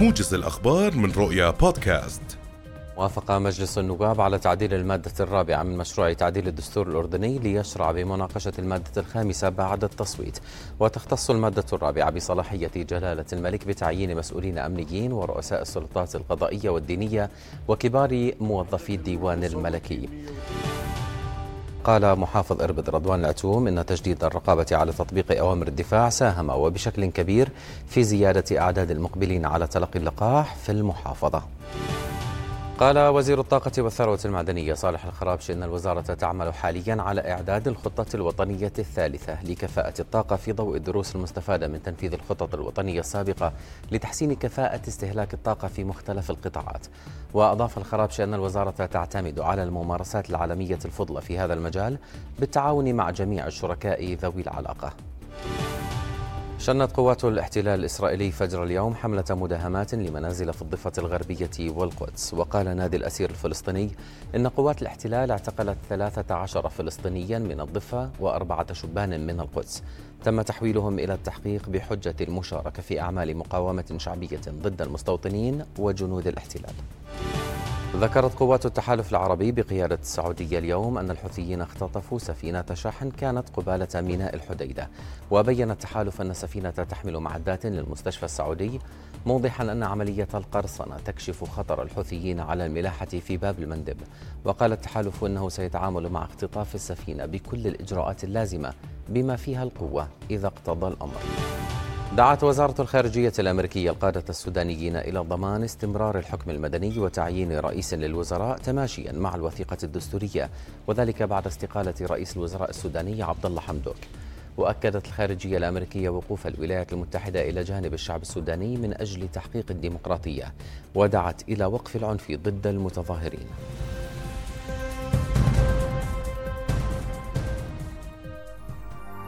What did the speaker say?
موجز الأخبار من رؤيا بودكاست. وافق مجلس النواب على تعديل المادة الرابعة من مشروع تعديل الدستور الأردني ليشرع بمناقشة المادة الخامسة بعد التصويت. وتختص المادة الرابعة بصلاحية جلالة الملك بتعيين مسؤولين أمنيين ورؤساء السلطات القضائية والدينية وكبار موظفي الديوان الملكي. قال محافظ إربد رضوان العتوم إن تجديد الرقابة على تطبيق أوامر الدفاع ساهم وبشكل كبير في زيادة أعداد المقبلين على تلقي اللقاح في المحافظة. قال وزير الطاقة والثروة المعدنية صالح الخرابشي أن الوزارة تعمل حاليا على إعداد الخطة الوطنية الثالثة لكفاءة الطاقة في ضوء الدروس المستفادة من تنفيذ الخطط الوطنية السابقة لتحسين كفاءة استهلاك الطاقة في مختلف القطاعات. وأضاف الخرابشي أن الوزارة تعتمد على الممارسات العالمية الفضلى في هذا المجال بالتعاون مع جميع الشركاء ذوي العلاقة. شنت قوات الاحتلال الإسرائيلي فجر اليوم حملة مداهمات لمنازل في الضفة الغربية والقدس. وقال نادي الأسير الفلسطيني إن قوات الاحتلال اعتقلت 13 فلسطينيا من الضفة وأربعة شبان من القدس. تم تحويلهم إلى التحقيق بحجة المشاركة في أعمال مقاومة شعبية ضد المستوطنين وجنود الاحتلال. ذكرت قوات التحالف العربي بقيادة السعودية اليوم أن الحوثيين اختطفوا سفينة شحن كانت قبالة ميناء الحديدة وبين التحالف أن السفينة تحمل معدات للمستشفى السعودي موضحا أن عملية القرصنة تكشف خطر الحوثيين على الملاحة في باب المندب وقال التحالف أنه سيتعامل مع اختطاف السفينة بكل الإجراءات اللازمة بما فيها القوة إذا اقتضى الأمر. دعت وزارة الخارجية الأمريكية القادة السودانيين إلى ضمان استمرار الحكم المدني وتعيين رئيس للوزراء تماشيا مع الوثيقة الدستورية وذلك بعد استقالة رئيس الوزراء السوداني عبد الله حمدوك. وأكدت الخارجية الأمريكية وقوف الولايات المتحدة إلى جانب الشعب السوداني من أجل تحقيق الديمقراطية ودعت إلى وقف العنف ضد المتظاهرين.